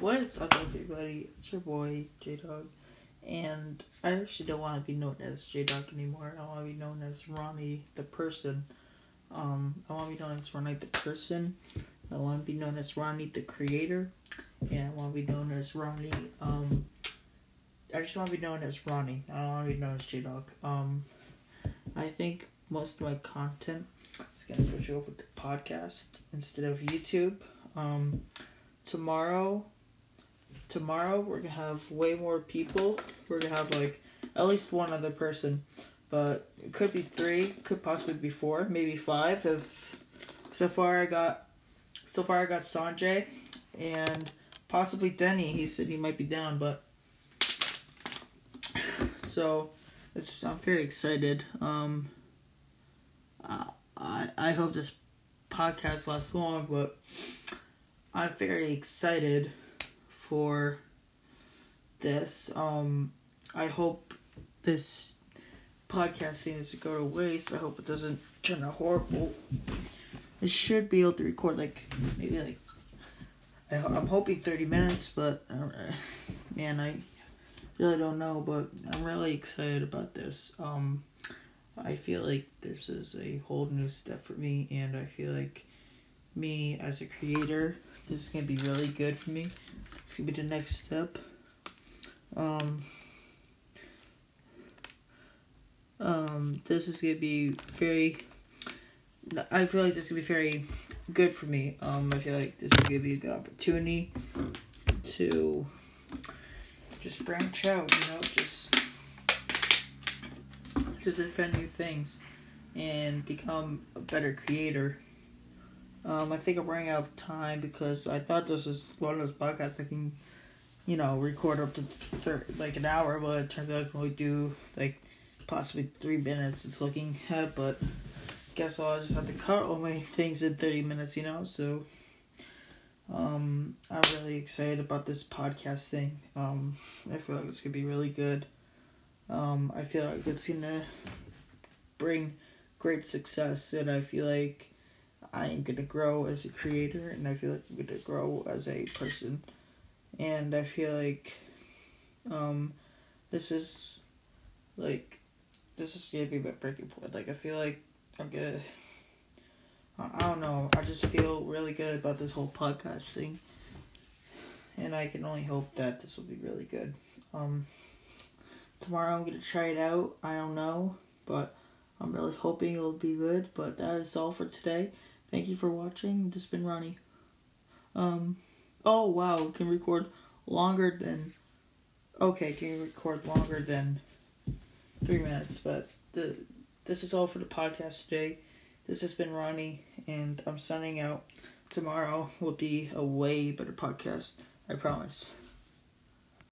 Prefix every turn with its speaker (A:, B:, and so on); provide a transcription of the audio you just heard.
A: What is up, everybody? It's your boy J Dog, and I actually don't want to be known as J Dog anymore. I want to be known as Ronnie the person. Um, I want to be known as Ronnie the person. I want to be known as Ronnie the creator, and I want to be known as Ronnie. Um, I just want to be known as Ronnie. I don't want to be known as J Dog. Um, I think most of my content is gonna switch over to podcast instead of YouTube. Um, tomorrow tomorrow we're gonna have way more people. We're gonna have like at least one other person. But it could be three could possibly be four maybe five if so far i got so far i got sanjay and possibly denny. He said he might be down but so it's, i'm very excited. Um i i hope this podcast lasts long but I'm very excited for this. Um, I hope this podcast thing doesn't go to waste. I hope it doesn't turn out horrible. It should be able to record like maybe like I, am hoping 30 minutes, but uh, man, I really don't know. But I'm really excited about this. Um, I feel like this is a whole new step for me, and I feel like me as a creator this is gonna be really good for me. It's gonna be the next step. Um, um, this is gonna be very. I feel like this is gonna be very good for me. Um, I feel like this is gonna be a good opportunity to just branch out. You know, just just invent new things and become a better creator. Um, I think I'm running out of time because I thought this was one of those podcasts that can, you know, record up to thir- like an hour, but it turns out I can only do like possibly three minutes. It's looking at, but guess I'll just have to cut all my things in 30 minutes, you know. So, um, I'm really excited about this podcast thing. Um, I feel like it's gonna be really good. Um, I feel like it's gonna bring great success, and I feel like I am gonna grow as a creator, and I feel like I'm gonna grow as a person, and I feel like, um, this is, like, this is gonna be my breaking point. Like, I feel like I'm gonna, I don't know. I just feel really good about this whole podcast thing, and I can only hope that this will be really good. Um, tomorrow I'm gonna try it out. I don't know, but. I'm really hoping it'll be good, but that is all for today. Thank you for watching. This has been Ronnie. Um, oh wow, can record longer than. Okay, can record longer than three minutes, but the this is all for the podcast today. This has been Ronnie, and I'm signing out. Tomorrow will be a way better podcast. I promise.